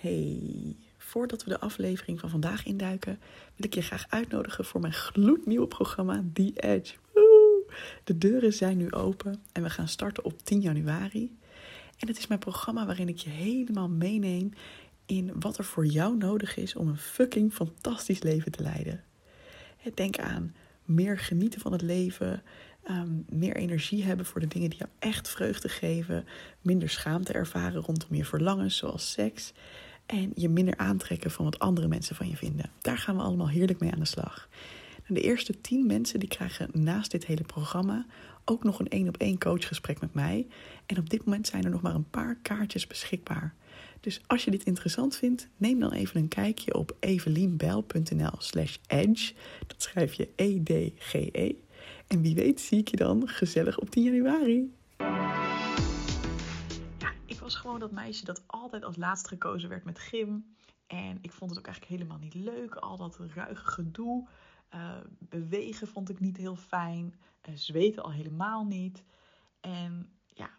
Hey, voordat we de aflevering van vandaag induiken, wil ik je graag uitnodigen voor mijn gloednieuwe programma The Edge. De deuren zijn nu open en we gaan starten op 10 januari. En het is mijn programma waarin ik je helemaal meeneem in wat er voor jou nodig is om een fucking fantastisch leven te leiden. Denk aan meer genieten van het leven, ehm, meer energie hebben voor de dingen die jou echt vreugde geven, minder schaamte ervaren rondom je verlangens, zoals seks, en je minder aantrekken van wat andere mensen van je vinden. Daar gaan we allemaal heerlijk mee aan de slag. De eerste tien mensen die krijgen naast dit hele programma ook nog een één op één coachgesprek met mij. En op dit moment zijn er nog maar een paar kaartjes beschikbaar. Dus als je dit interessant vindt, neem dan even een kijkje op evelienbel.nl slash edge. Dat schrijf je E-D-G-E. -E. En wie weet zie ik je dan gezellig op 10 januari. Was gewoon dat meisje dat altijd als laatst gekozen werd met gym. En ik vond het ook eigenlijk helemaal niet leuk, al dat ruige gedoe. Uh, bewegen vond ik niet heel fijn. Uh, zweten al helemaal niet. En ja,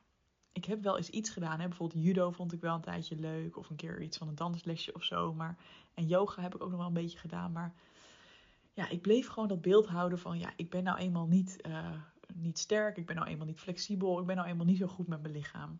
ik heb wel eens iets gedaan. Hè? Bijvoorbeeld judo vond ik wel een tijdje leuk. Of een keer iets van een danslesje of zo. Maar, en yoga heb ik ook nog wel een beetje gedaan. Maar ja, ik bleef gewoon dat beeld houden van... Ja, ik ben nou eenmaal niet, uh, niet sterk. Ik ben nou eenmaal niet flexibel. Ik ben nou eenmaal niet zo goed met mijn lichaam.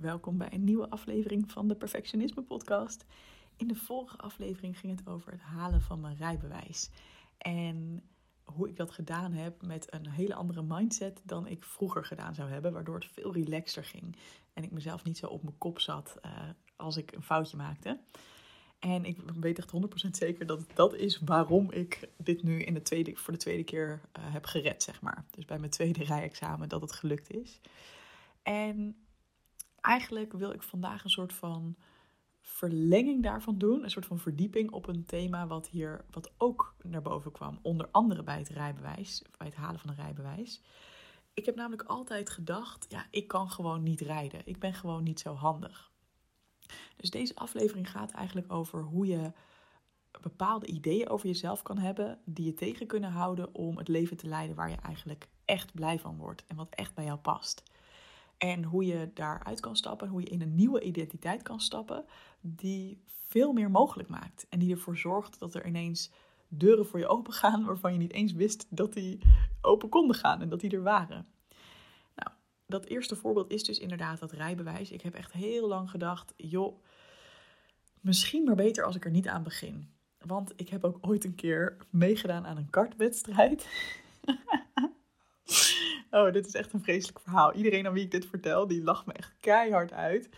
Welkom bij een nieuwe aflevering van de Perfectionisme Podcast. In de vorige aflevering ging het over het halen van mijn rijbewijs. En hoe ik dat gedaan heb met een hele andere mindset dan ik vroeger gedaan zou hebben. Waardoor het veel relaxter ging. En ik mezelf niet zo op mijn kop zat uh, als ik een foutje maakte. En ik weet echt 100% zeker dat dat is waarom ik dit nu in de tweede, voor de tweede keer uh, heb gered, zeg maar. Dus bij mijn tweede rijexamen dat het gelukt is. En eigenlijk wil ik vandaag een soort van verlenging daarvan doen. Een soort van verdieping op een thema wat hier wat ook naar boven kwam. Onder andere bij het rijbewijs, bij het halen van een rijbewijs. Ik heb namelijk altijd gedacht, ja, ik kan gewoon niet rijden. Ik ben gewoon niet zo handig. Dus deze aflevering gaat eigenlijk over hoe je bepaalde ideeën over jezelf kan hebben die je tegen kunnen houden om het leven te leiden waar je eigenlijk echt blij van wordt en wat echt bij jou past. En hoe je daaruit kan stappen, hoe je in een nieuwe identiteit kan stappen, die veel meer mogelijk maakt. En die ervoor zorgt dat er ineens deuren voor je open gaan waarvan je niet eens wist dat die open konden gaan en dat die er waren. Nou, dat eerste voorbeeld is dus inderdaad dat rijbewijs. Ik heb echt heel lang gedacht, joh, misschien maar beter als ik er niet aan begin. Want ik heb ook ooit een keer meegedaan aan een kartwedstrijd. Oh, dit is echt een vreselijk verhaal. Iedereen aan wie ik dit vertel, die lacht me echt keihard uit.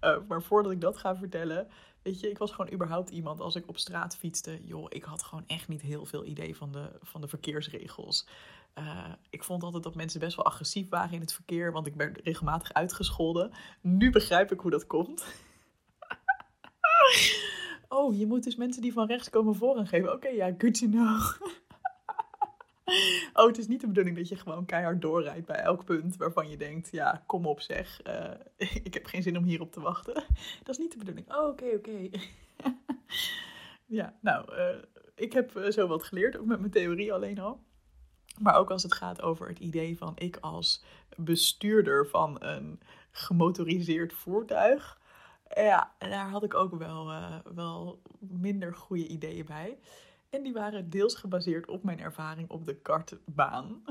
Uh, maar voordat ik dat ga vertellen, weet je, ik was gewoon überhaupt iemand als ik op straat fietste. Joh, ik had gewoon echt niet heel veel idee van de, van de verkeersregels. Uh, ik vond altijd dat mensen best wel agressief waren in het verkeer, want ik werd regelmatig uitgescholden. Nu begrijp ik hoe dat komt. oh, je moet dus mensen die van rechts komen voorrang geven. Oké, ja, good to know. Oh, het is niet de bedoeling dat je gewoon keihard doorrijdt bij elk punt waarvan je denkt, ja, kom op zeg, uh, ik heb geen zin om hierop te wachten. Dat is niet de bedoeling. Oh, oké, oké. Okay. ja, nou, uh, ik heb uh, zo wat geleerd, ook met mijn theorie alleen al. Maar ook als het gaat over het idee van ik als bestuurder van een gemotoriseerd voertuig. Ja, daar had ik ook wel, wel minder goede ideeën bij. En die waren deels gebaseerd op mijn ervaring op de kartbaan.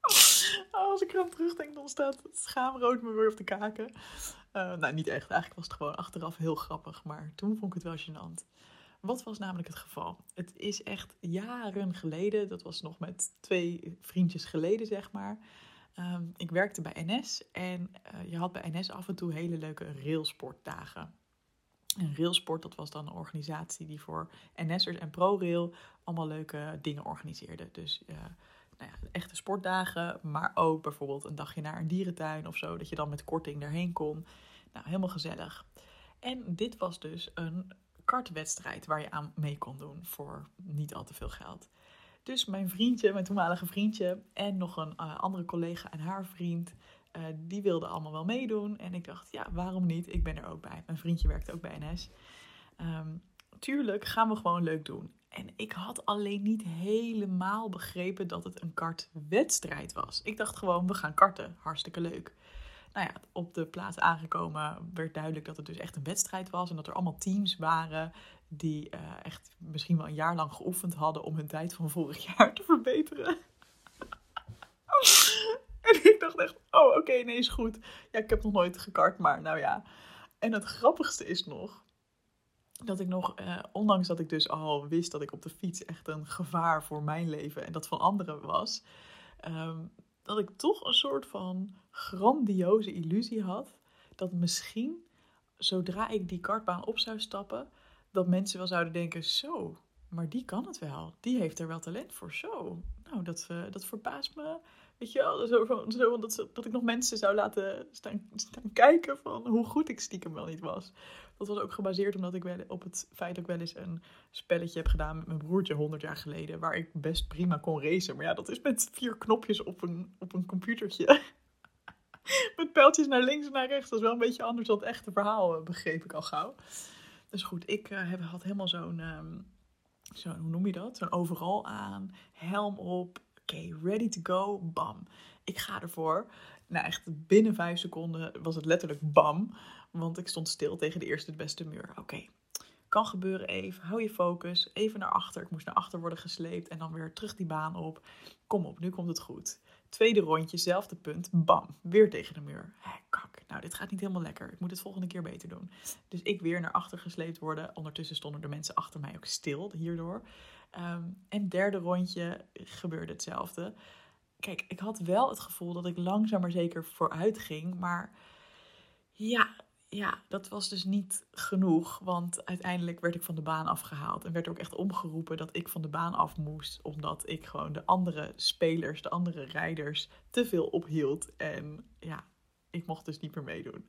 als ik eraan terugdenk, dan staat het schaamrood me weer op de kaken. Uh, nou, niet echt. Eigenlijk was het gewoon achteraf heel grappig. Maar toen vond ik het wel gênant. Wat was namelijk het geval? Het is echt jaren geleden. Dat was nog met twee vriendjes geleden, zeg maar. Um, ik werkte bij NS. En uh, je had bij NS af en toe hele leuke railsportdagen. En Railsport, dat was dan een organisatie die voor NS'ers en ProRail allemaal leuke dingen organiseerde. Dus uh, nou ja, echte sportdagen, maar ook bijvoorbeeld een dagje naar een dierentuin of zo, dat je dan met korting daarheen kon. Nou, helemaal gezellig. En dit was dus een kartwedstrijd waar je aan mee kon doen voor niet al te veel geld. Dus mijn vriendje, mijn toenmalige vriendje en nog een uh, andere collega en haar vriend, uh, die wilden allemaal wel meedoen. En ik dacht, ja, waarom niet? Ik ben er ook bij. Mijn vriendje werkt ook bij NS. Um, tuurlijk gaan we gewoon leuk doen. En ik had alleen niet helemaal begrepen dat het een kartwedstrijd was. Ik dacht gewoon, we gaan karten. Hartstikke leuk. Nou ja, op de plaats aangekomen werd duidelijk dat het dus echt een wedstrijd was. En dat er allemaal teams waren die uh, echt misschien wel een jaar lang geoefend hadden om hun tijd van vorig jaar te verbeteren. ik dacht echt, oh oké, nee is goed. Ja, ik heb nog nooit gekart, maar nou ja. En het grappigste is nog dat ik nog, eh, ondanks dat ik dus al wist dat ik op de fiets echt een gevaar voor mijn leven en dat van anderen was, um, dat ik toch een soort van grandioze illusie had dat misschien zodra ik die kartbaan op zou stappen, dat mensen wel zouden denken: zo, maar die kan het wel. Die heeft er wel talent voor. Zo, nou, dat, uh, dat verbaast me. Weet je wel, zo, zo, dat, dat ik nog mensen zou laten staan, kijken van hoe goed ik stiekem wel niet was. Dat was ook gebaseerd omdat ik wel, op het feit dat ik wel eens een spelletje heb gedaan met mijn broertje 100 jaar geleden. Waar ik best prima kon racen. Maar ja, dat is met vier knopjes op een, op een computertje. met pijltjes naar links en naar rechts. Dat is wel een beetje anders dan het echte verhaal, eh, begreep ik al gauw. Dus goed, ik heb, had helemaal zo'n, um, zo, hoe noem je dat? Zo'n overal aan, helm op, okay, ready to go, bam. Ik ga ervoor. Nou, echt binnen vijf seconden was het letterlijk bam. Want ik stond stil tegen de eerste beste muur. Oké, kan gebeuren even. Hou je focus. Even naar achter. Ik moest naar achter worden gesleept. En dan weer terug die baan op. Kom op, nu komt het goed. Tweede rondje, zelfde punt. Bam, weer tegen de muur. Hé, kak. Nou, dit gaat niet helemaal lekker. Ik moet het volgende keer beter doen. Dus ik weer naar achter gesleept worden. Ondertussen stonden de mensen achter mij ook stil hierdoor. Um, en derde rondje gebeurde hetzelfde. Kijk, ik had wel het gevoel dat ik langzaam maar zeker vooruit ging. Maar ja, ja, dat was dus niet genoeg. Want uiteindelijk werd ik van de baan afgehaald. En werd ook echt omgeroepen dat ik van de baan af moest. Omdat ik gewoon de andere spelers, de andere rijders, te veel ophield. En ja, ik mocht dus niet meer meedoen.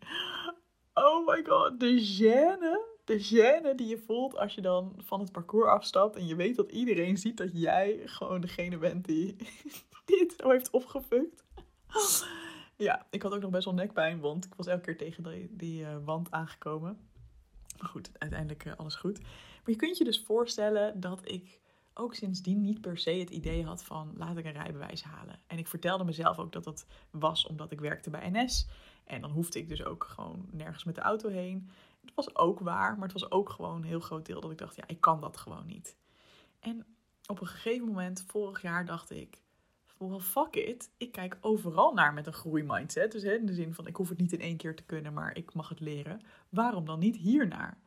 Oh my god, de gêne. De gêne die je voelt als je dan van het parcours afstapt. En je weet dat iedereen ziet dat jij gewoon degene bent die dit zo heeft opgefukt. Ja, ik had ook nog best wel nekpijn, want ik was elke keer tegen die, uh, wand aangekomen. Maar goed, uiteindelijk uh, alles goed. Maar je kunt je dus voorstellen dat ik ook sindsdien niet per se het idee had van laat ik een rijbewijs halen. En ik vertelde mezelf ook dat dat was omdat ik werkte bij NS. En dan hoefde ik dus ook gewoon nergens met de auto heen. Het was ook waar, maar het was ook gewoon een heel groot deel dat ik dacht, ja, ik kan dat gewoon niet. En op een gegeven moment, vorig jaar, dacht ik, well, fuck it. Ik kijk overal naar met een groeimindset. Dus hè, in de zin van, ik hoef het niet in één keer te kunnen, maar ik mag het leren. Waarom dan niet hiernaar?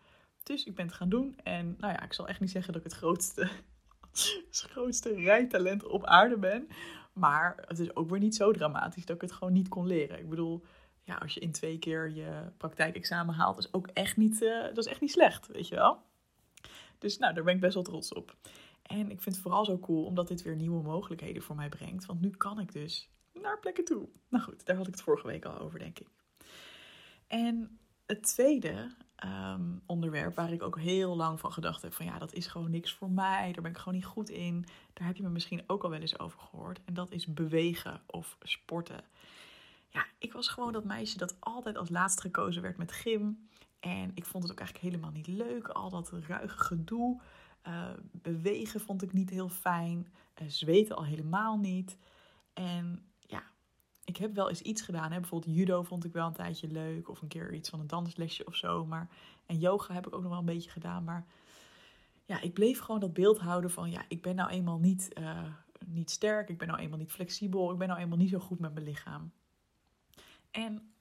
Dus ik ben het gaan doen. En nou ja, ik zal echt niet zeggen dat ik het grootste, het grootste rijtalent op aarde ben. Maar het is ook weer niet zo dramatisch dat ik het gewoon niet kon leren. Ik bedoel, ja, als je in twee keer je praktijkexamen haalt, is ook echt niet, uh, dat is echt niet slecht, weet je wel. Dus nou, daar ben ik best wel trots op. En ik vind het vooral zo cool omdat dit weer nieuwe mogelijkheden voor mij brengt. Want nu kan ik dus naar plekken toe. Nou goed, daar had ik het vorige week al over, denk ik. En het tweede ehm, onderwerp waar ik ook heel lang van gedacht heb: van ja, dat is gewoon niks voor mij. Daar ben ik gewoon niet goed in. Daar heb je me misschien ook al wel eens over gehoord. En dat is bewegen of sporten. Ja, ik was gewoon dat meisje dat altijd als laatst gekozen werd met gym. En ik vond het ook eigenlijk helemaal niet leuk. Al dat ruige gedoe. Uh, bewegen vond ik niet heel fijn. Uh, zweten al helemaal niet. En ja, ik heb wel eens iets gedaan. Hè? Bijvoorbeeld judo vond ik wel een tijdje leuk. Of een keer iets van een danslesje of zo. Maar, en yoga heb ik ook nog wel een beetje gedaan. Maar ja, ik bleef gewoon dat beeld houden van... Ja, ik ben nou eenmaal niet, uh, niet sterk. Ik ben nou eenmaal niet flexibel. Ik ben nou eenmaal niet zo goed met mijn lichaam. En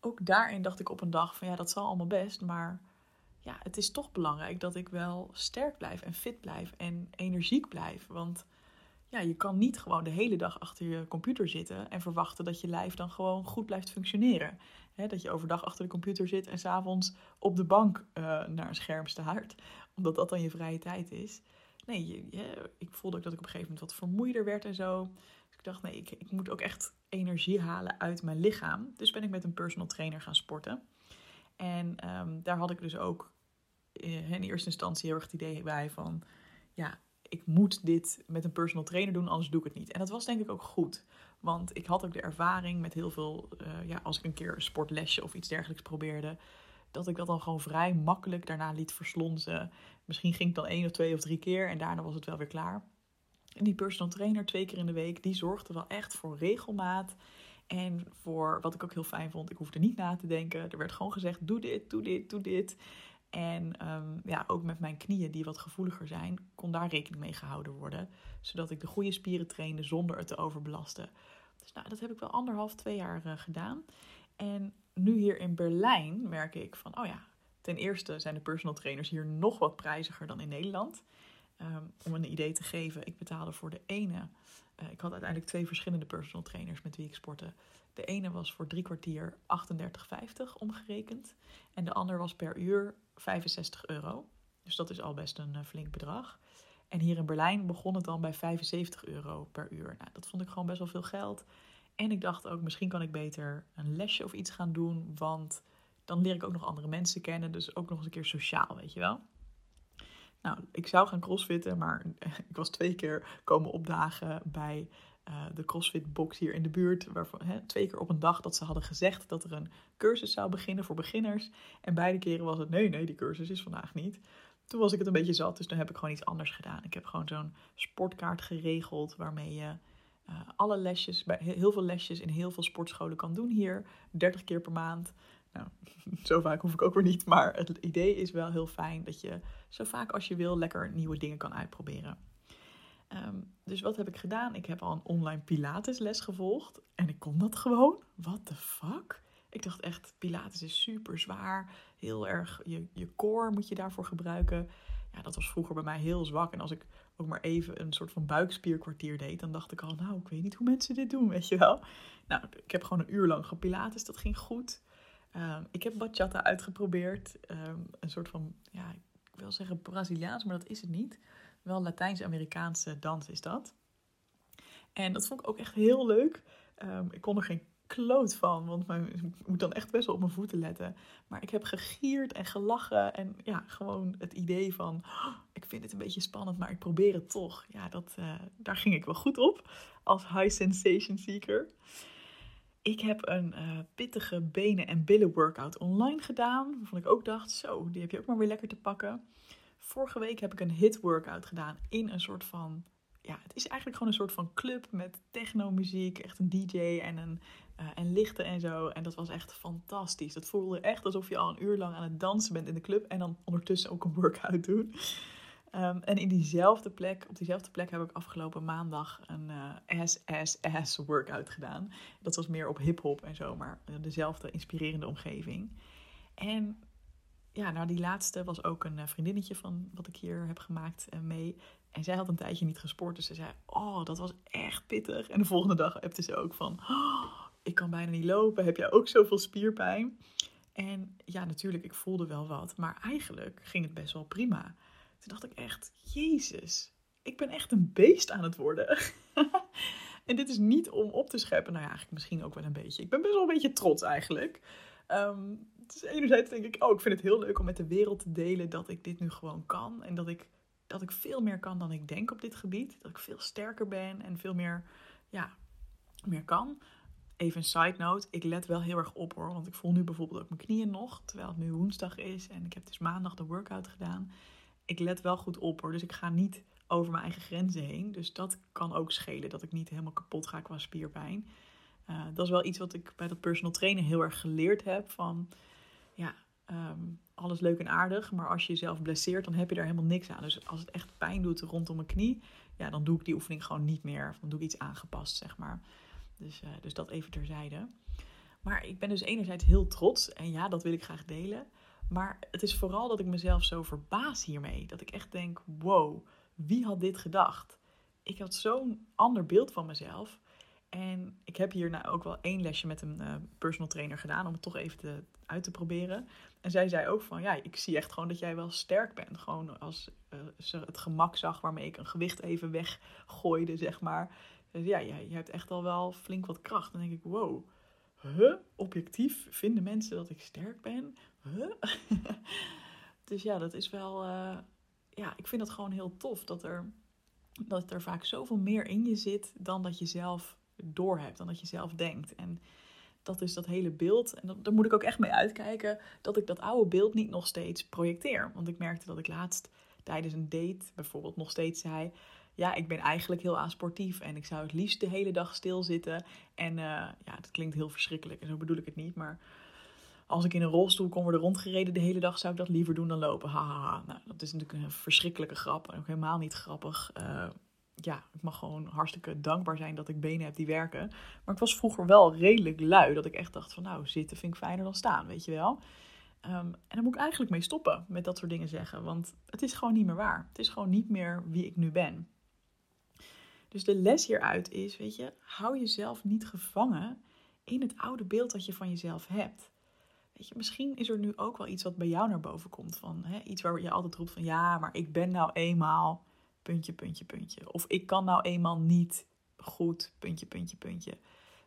ook daarin dacht ik op een dag van... Ja, dat zal allemaal best, maar ja, het is toch belangrijk dat ik wel sterk blijf en fit blijf en energiek blijf. Want ja, je kan niet gewoon de hele dag achter je computer zitten en verwachten dat je lijf dan gewoon goed blijft functioneren. dat je overdag achter de computer zit en s'avonds op de bank uh, naar een scherm staart, omdat dat dan je vrije tijd is. Nee, ik voelde ook dat ik op een gegeven moment wat vermoeider werd en zo. Dus ik dacht, nee, ik, ik moet ook echt energie halen uit mijn lichaam. Dus ben ik met een personal trainer gaan sporten. En ehm, daar had ik dus ook in eerste instantie heel erg het idee bij van... Ja, ik moet dit met een personal trainer doen, anders doe ik het niet. En dat was denk ik ook goed. Want ik had ook de ervaring met heel veel, uh, ja, als ik een keer een sportlesje of iets dergelijks probeerde, dat ik dat dan gewoon vrij makkelijk daarna liet verslonzen. Misschien ging het dan één of twee of drie keer en daarna was het wel weer klaar. En die personal trainer twee keer in de week, die zorgde wel echt voor regelmaat. En voor wat ik ook heel fijn vond, ik hoefde niet na te denken. Er werd gewoon gezegd: doe dit, doe dit, doe dit. En ehm, ja, ook met mijn knieën, die wat gevoeliger zijn, kon daar rekening mee gehouden worden. Zodat ik de goede spieren trainde zonder het te overbelasten. Dus nou, dat heb ik wel anderhalf, twee jaar uh, gedaan. En nu hier in Berlijn merk ik van, oh ja, ten eerste zijn de personal trainers hier nog wat prijziger dan in Nederland. Um, om een idee te geven, ik betaalde voor de ene, uh, ik had uiteindelijk twee verschillende personal trainers met wie ik sportte. De ene was voor drie kwartier 38,50 omgerekend. En de ander was per uur 65 euro. Dus dat is al best een uh, flink bedrag. En hier in Berlijn begon het dan bij 75 euro per uur. Nou, dat vond ik gewoon best wel veel geld. En ik dacht ook, misschien kan ik beter een lesje of iets gaan doen. Want dan leer ik ook nog andere mensen kennen. Dus ook nog eens een keer sociaal, weet je wel. Nou, ik zou gaan crossfitten, maar ik was twee keer komen opdagen bij uh, de CrossFit box hier in de buurt. Hè, twee keer op een dag dat ze hadden gezegd dat er een cursus zou beginnen voor beginners. En beide keren was het nee, nee, die cursus is vandaag niet. Toen was ik het een beetje zat, dus toen heb ik gewoon iets anders gedaan. Ik heb gewoon zo'n sportkaart geregeld waarmee je uh, alle lesjes, bij heel veel lesjes in heel veel sportscholen kan doen hier. 30 keer per maand. Nou, zo vaak hoef ik ook weer niet. Maar het idee is wel heel fijn dat je zo vaak als je wil lekker nieuwe dingen kan uitproberen. Um, dus wat heb ik gedaan? Ik heb al een online Pilatesles gevolgd. En ik kon dat gewoon. What the fuck? Ik dacht echt, Pilates is super zwaar. Heel erg, je, je core moet je daarvoor gebruiken. Ja, dat was vroeger bij mij heel zwak. En als ik ook maar even een soort van buikspierkwartier deed, dan dacht ik al, nou, ik weet niet hoe mensen dit doen, weet je wel. Nou, ik heb gewoon een uur lang gepilates, dat ging goed. Um, ik heb bachata uitgeprobeerd. Um, een soort van, ja, ik wil zeggen Braziliaans, maar dat is het niet. Wel Latijns-Amerikaanse dans is dat. En dat vond ik ook echt heel leuk. Um, ik kon er geen kloot van, want ik moet dan echt best wel op mijn voeten letten. Maar ik heb gegierd en gelachen en ja, gewoon het idee van, oh, ik vind het een beetje spannend, maar ik probeer het toch. Ja, dat, uh, daar ging ik wel goed op als high sensation seeker. Ik heb een uh, pittige benen- en billen workout online gedaan, waarvan ik ook dacht, zo, die heb je ook maar weer lekker te pakken. Vorige week heb ik een hit workout gedaan in een soort van ja, het is eigenlijk gewoon een soort van club met techno-muziek, echt een DJ en, een, uh, en lichten en zo. En dat was echt fantastisch. Dat voelde echt alsof je al een uur lang aan het dansen bent in de club en dan ondertussen ook een workout doen. Um, en in diezelfde plek, op diezelfde plek heb ik afgelopen maandag een uh, SSS workout gedaan. Dat was meer op hip-hop en zo, maar dezelfde inspirerende omgeving. En ja, nou die laatste was ook een vriendinnetje van wat ik hier heb gemaakt mee. En zij had een tijdje niet gesport, dus ze zei: Oh, dat was echt pittig. En de volgende dag appte ze ook van: oh, Ik kan bijna niet lopen. Heb jij ook zoveel spierpijn? En ja, natuurlijk, ik voelde wel wat. Maar eigenlijk ging het best wel prima. Toen dacht ik echt: Jezus, ik ben echt een beest aan het worden. en dit is niet om op te scheppen. Nou ja, eigenlijk misschien ook wel een beetje. Ik ben best wel een beetje trots eigenlijk. Um, dus enerzijds denk ik, oh, ik vind het heel leuk om met de wereld te delen dat ik dit nu gewoon kan. En dat ik dat ik veel meer kan dan ik denk op dit gebied. Dat ik veel sterker ben en veel meer, ja, meer kan. Even een side note, ik let wel heel erg op hoor. Want ik voel nu bijvoorbeeld ook mijn knieën nog, terwijl het nu woensdag is. En ik heb dus maandag de workout gedaan. Ik let wel goed op hoor, dus ik ga niet over mijn eigen grenzen heen. Dus dat kan ook schelen, dat ik niet helemaal kapot ga qua spierpijn. Uh, dat is wel iets wat ik bij dat personal trainen heel erg geleerd heb. Van um, alles leuk en aardig, maar als je jezelf blesseert, dan heb je daar helemaal niks aan. Dus als het echt pijn doet rondom mijn knie, ja, dan doe ik die oefening gewoon niet meer. Dan doe ik iets aangepast, zeg maar. Dus, uh, dus dat even terzijde. Maar ik ben dus enerzijds heel trots en ja, dat wil ik graag delen. Maar het is vooral dat ik mezelf zo verbaas hiermee. Dat ik echt denk, wow, wie had dit gedacht? Ik had zo'n ander beeld van mezelf. En ik heb hier nou ook wel één lesje met een uh, personal trainer gedaan om het toch even uit te proberen. En zij zei ook van, ja, ik zie echt gewoon dat jij wel sterk bent. Gewoon als uh, ze het gemak zag waarmee ik een gewicht even weggooide, zeg maar. Dus ja, ja, je hebt echt al wel flink wat kracht. Dan denk ik, wow, huh? Objectief vinden mensen dat ik sterk ben? Huh? dus ja, dat is wel. eh, ja, ik vind dat gewoon heel tof dat er, dat er vaak zoveel meer in je zit dan dat je zelf doorhebt, dan dat je zelf denkt. En dat is dat hele beeld. En dat, daar moet ik ook echt mee uitkijken dat ik dat oude beeld niet nog steeds projecteer. Want ik merkte dat ik laatst tijdens een date bijvoorbeeld nog steeds zei. Ja, ik ben eigenlijk heel asportief en ik zou het liefst de hele dag stilzitten. En eh, ja, dat klinkt heel verschrikkelijk en zo bedoel ik het niet. Maar als ik in een rolstoel kon worden rondgereden de hele dag, zou ik dat liever doen dan lopen. Hahaha. Nou, dat is natuurlijk een verschrikkelijke grap en ook helemaal niet grappig. Eh, ja, ik mag gewoon hartstikke dankbaar zijn dat ik benen heb die werken. Maar ik was vroeger wel redelijk lui. Dat ik echt dacht van nou, zitten vind ik fijner dan staan, weet je wel. Ehm, en daar moet ik eigenlijk mee stoppen met dat soort dingen zeggen. Want het is gewoon niet meer waar. Het is gewoon niet meer wie ik nu ben. Dus de les hieruit is, weet je, hou jezelf niet gevangen in het oude beeld dat je van jezelf hebt. Weet je, misschien is er nu ook wel iets wat bij jou naar boven komt. Van, hè, iets waar je altijd roept van ja, maar ik ben nou eenmaal puntje, puntje, puntje. Of ik kan nou eenmaal niet goed, puntje, puntje, puntje.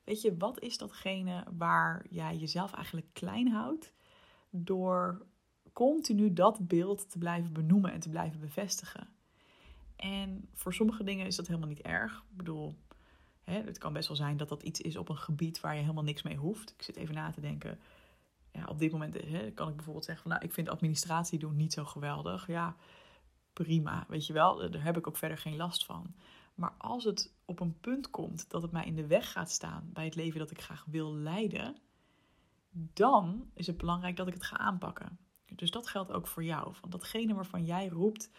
Weet je, wat is datgene waar jij jezelf eigenlijk klein houdt door continu dat beeld te blijven benoemen en te blijven bevestigen? En voor sommige dingen is dat helemaal niet erg. Ik bedoel, hè, het kan best wel zijn dat dat iets is op een gebied waar je helemaal niks mee hoeft. Ik zit even na te denken. Ja, op dit moment hè, kan ik bijvoorbeeld zeggen van, nou, ik vind administratie doen niet zo geweldig. Ja, prima, weet je wel. Daar heb ik ook verder geen last van. Maar als het op een punt komt dat het mij in de weg gaat staan bij het leven dat ik graag wil leiden, dan is het belangrijk dat ik het ga aanpakken. Dus dat geldt ook voor jou. Van datgene waarvan jij roept,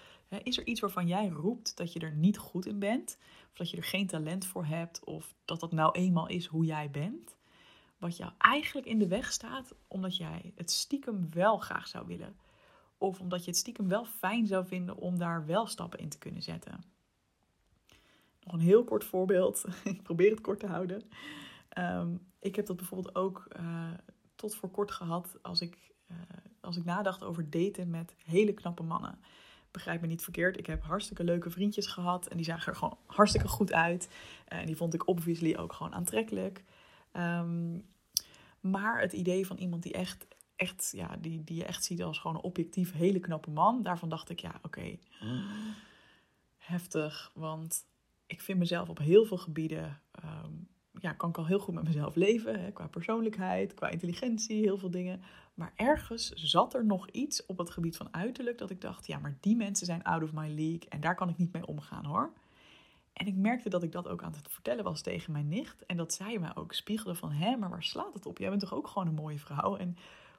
is er iets waarvan jij roept dat je er niet goed in bent, of dat je er geen talent voor hebt, of dat dat nou eenmaal is hoe jij bent, wat jou eigenlijk in de weg staat, omdat jij het stiekem wel graag zou willen. Of omdat je het stiekem wel fijn zou vinden om daar wel stappen in te kunnen zetten. Nog een heel kort voorbeeld. ik probeer het kort te houden. Ehm, ik heb dat bijvoorbeeld ook uh, tot voor kort gehad als ik, uh, als ik nadacht over daten met hele knappe mannen. Begrijp me niet verkeerd. Ik heb hartstikke leuke vriendjes gehad. En die zagen er gewoon hartstikke goed uit. En die vond ik obviously ook gewoon aantrekkelijk. Um, maar het idee van iemand die echt echt, ja, die, die je echt ziet als gewoon een objectief hele knappe man. Daarvan dacht ik, ja, oké, heftig. Want ik vind mezelf op heel veel gebieden, um, ja, kan ik al heel goed met mezelf leven. Hè, qua persoonlijkheid, qua intelligentie, heel veel dingen. Maar ergens zat er nog iets op het gebied van uiterlijk dat ik dacht, ja, maar die mensen zijn out of my league. En daar kan ik niet mee omgaan hoor. En ik merkte dat ik dat ook aan het vertellen was tegen mijn nicht. En dat zij me ook spiegelde van, hé, maar waar slaat het op? Jij bent toch ook gewoon een mooie vrouw? En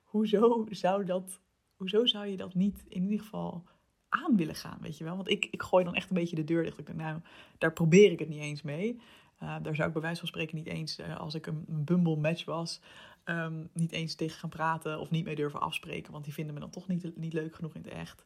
hoezo zou, dat, hoezo zou je dat niet in ieder geval aan willen gaan, weet je wel? Want ik, ik gooi dan echt een beetje de deur dicht. Ik denk, nou, daar probeer ik het niet eens mee. Uh, daar zou ik bij wijze van spreken niet eens, uh, als ik een, Bumble match was, um, niet eens tegen gaan praten of niet mee durven afspreken. Want die vinden me dan toch niet, niet leuk genoeg in het echt.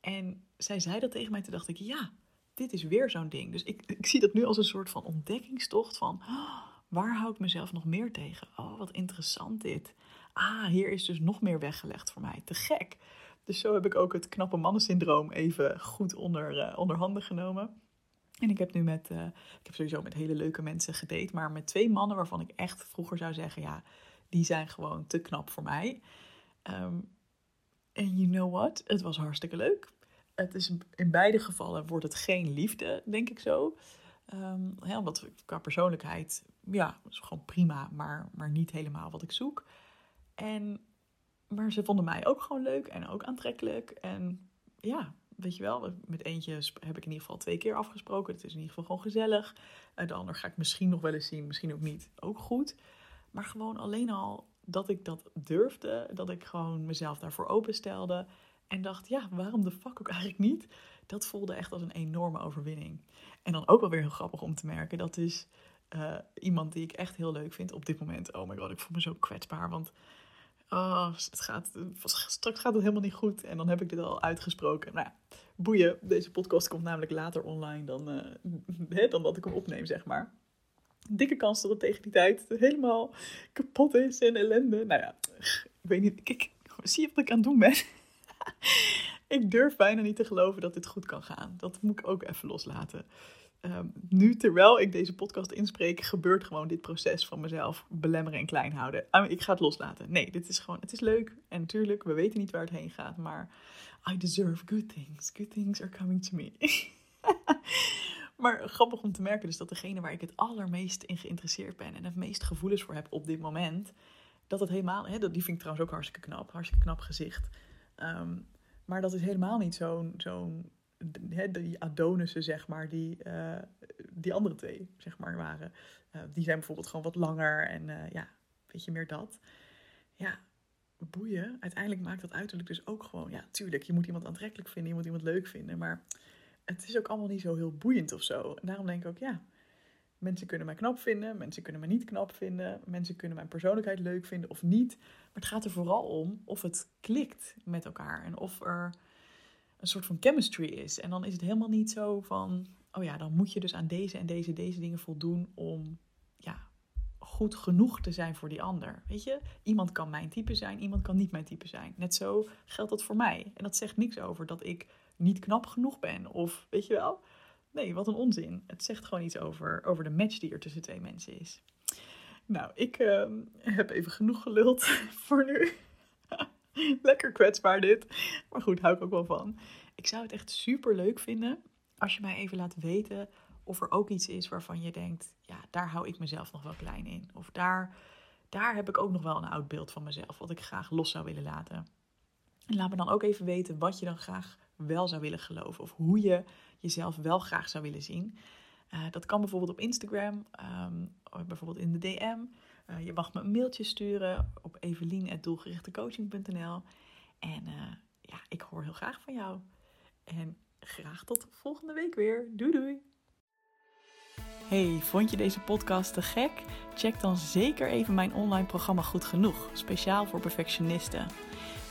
En zij zei dat tegen mij, toen dacht ik, ja, dit is weer zo'n ding. Dus ik, ik zie dat nu als een soort van ontdekkingstocht van, oh, waar hou ik mezelf nog meer tegen? Oh, wat interessant dit ah, hier is dus nog meer weggelegd voor mij. Te gek. Dus zo heb ik ook het knappe mannensyndroom even goed onder, uh, onder handen genomen. En ik heb nu met, uh, ik heb sowieso met hele leuke mensen gedate, maar met twee mannen waarvan ik echt vroeger zou zeggen, ja, die zijn gewoon te knap voor mij. Um, en you know what? Het was hartstikke leuk. Het is in beide gevallen wordt het geen liefde, denk ik zo. Um, ja, omdat qua persoonlijkheid, ja, is gewoon prima, maar, maar niet helemaal wat ik zoek. En, maar ze vonden mij ook gewoon leuk en ook aantrekkelijk. En ja, weet je wel, met eentje heb ik in ieder geval twee keer afgesproken. Het is in ieder geval gewoon gezellig. En de ander ga ik misschien nog wel eens zien, misschien ook niet. Ook goed. Maar gewoon alleen al dat ik dat durfde, dat ik gewoon mezelf daarvoor openstelde. En dacht, ja, waarom de fuck ook eigenlijk niet? Dat voelde echt als een enorme overwinning. En dan ook wel weer heel grappig om te merken. Dat is uh, iemand die ik echt heel leuk vind op dit moment. Oh my god, ik voel me zo kwetsbaar. Want oh, het gaat, straks gaat het helemaal niet goed. En dan heb ik dit al uitgesproken. Nou, boeien. Deze podcast komt namelijk later online dan, uh, dan dat ik hem opneem, zeg maar. Dikke kans dat het tegen die tijd helemaal kapot is en ellende. Nou ja, ik weet niet. Kijk, zie je wat ik aan het doen ben? ik durf bijna niet te geloven dat dit goed kan gaan. Dat moet ik ook even loslaten. Ehm, nu, terwijl ik deze podcast inspreek, gebeurt gewoon dit proces van mezelf belemmeren en klein houden. Ah, ik ga het loslaten. Nee, dit is gewoon, het is leuk. En natuurlijk, we weten niet waar het heen gaat, maar I deserve good things. Good things are coming to me. maar grappig om te merken dus dat degene waar ik het allermeest in geïnteresseerd ben en het meest gevoelens voor heb op dit moment, dat het helemaal, hè, die vind ik trouwens ook hartstikke knap, hartstikke knap gezicht. Ehm, maar dat is helemaal niet zo'n, zo'n die Adonissen, zeg maar, die, uh, die andere twee, zeg maar, waren. Uh, die zijn bijvoorbeeld gewoon wat langer en uh, ja, weet je, meer dat. Ja, boeien. Uiteindelijk maakt dat uiterlijk dus ook gewoon, ja, tuurlijk, je moet iemand aantrekkelijk vinden, je moet iemand leuk vinden, maar het is ook allemaal niet zo heel boeiend of zo. En daarom denk ik ook, ja, mensen kunnen mij knap vinden, mensen kunnen me niet knap vinden, mensen kunnen mijn persoonlijkheid leuk vinden of niet. Maar het gaat er vooral om of het klikt met elkaar en of er een soort van chemistry is. En dan is het helemaal niet zo van, oh ja, dan moet je dus aan deze en deze, deze dingen voldoen om ja, goed genoeg te zijn voor die ander. Weet je, iemand kan mijn type zijn, iemand kan niet mijn type zijn. Net zo geldt dat voor mij. En dat zegt niks over dat ik niet knap genoeg ben. Of weet je wel? Nee, wat een onzin. Het zegt gewoon iets over, over de match die er tussen twee mensen is. Nou, ik uh, heb even genoeg geluld voor nu. Lekker kwetsbaar dit. Maar goed, hou ik ook wel van. Ik zou het echt super leuk vinden als je mij even laat weten of er ook iets is waarvan je denkt, ja, daar hou ik mezelf nog wel klein in. Of daar, daar heb ik ook nog wel een oud beeld van mezelf, wat ik graag los zou willen laten. En laat me dan ook even weten wat je dan graag wel zou willen geloven. Of hoe je jezelf wel graag zou willen zien. Uh, dat kan bijvoorbeeld op Instagram, um, bijvoorbeeld in de DM. Uh, je mag me een mailtje sturen op evelien.doelgerichtecoaching.nl. En uh, ja, ik hoor heel graag van jou. En graag tot volgende week weer. Doei doei! Hey, vond je deze podcast te gek? Check dan zeker even mijn online programma Goed Genoeg, speciaal voor perfectionisten.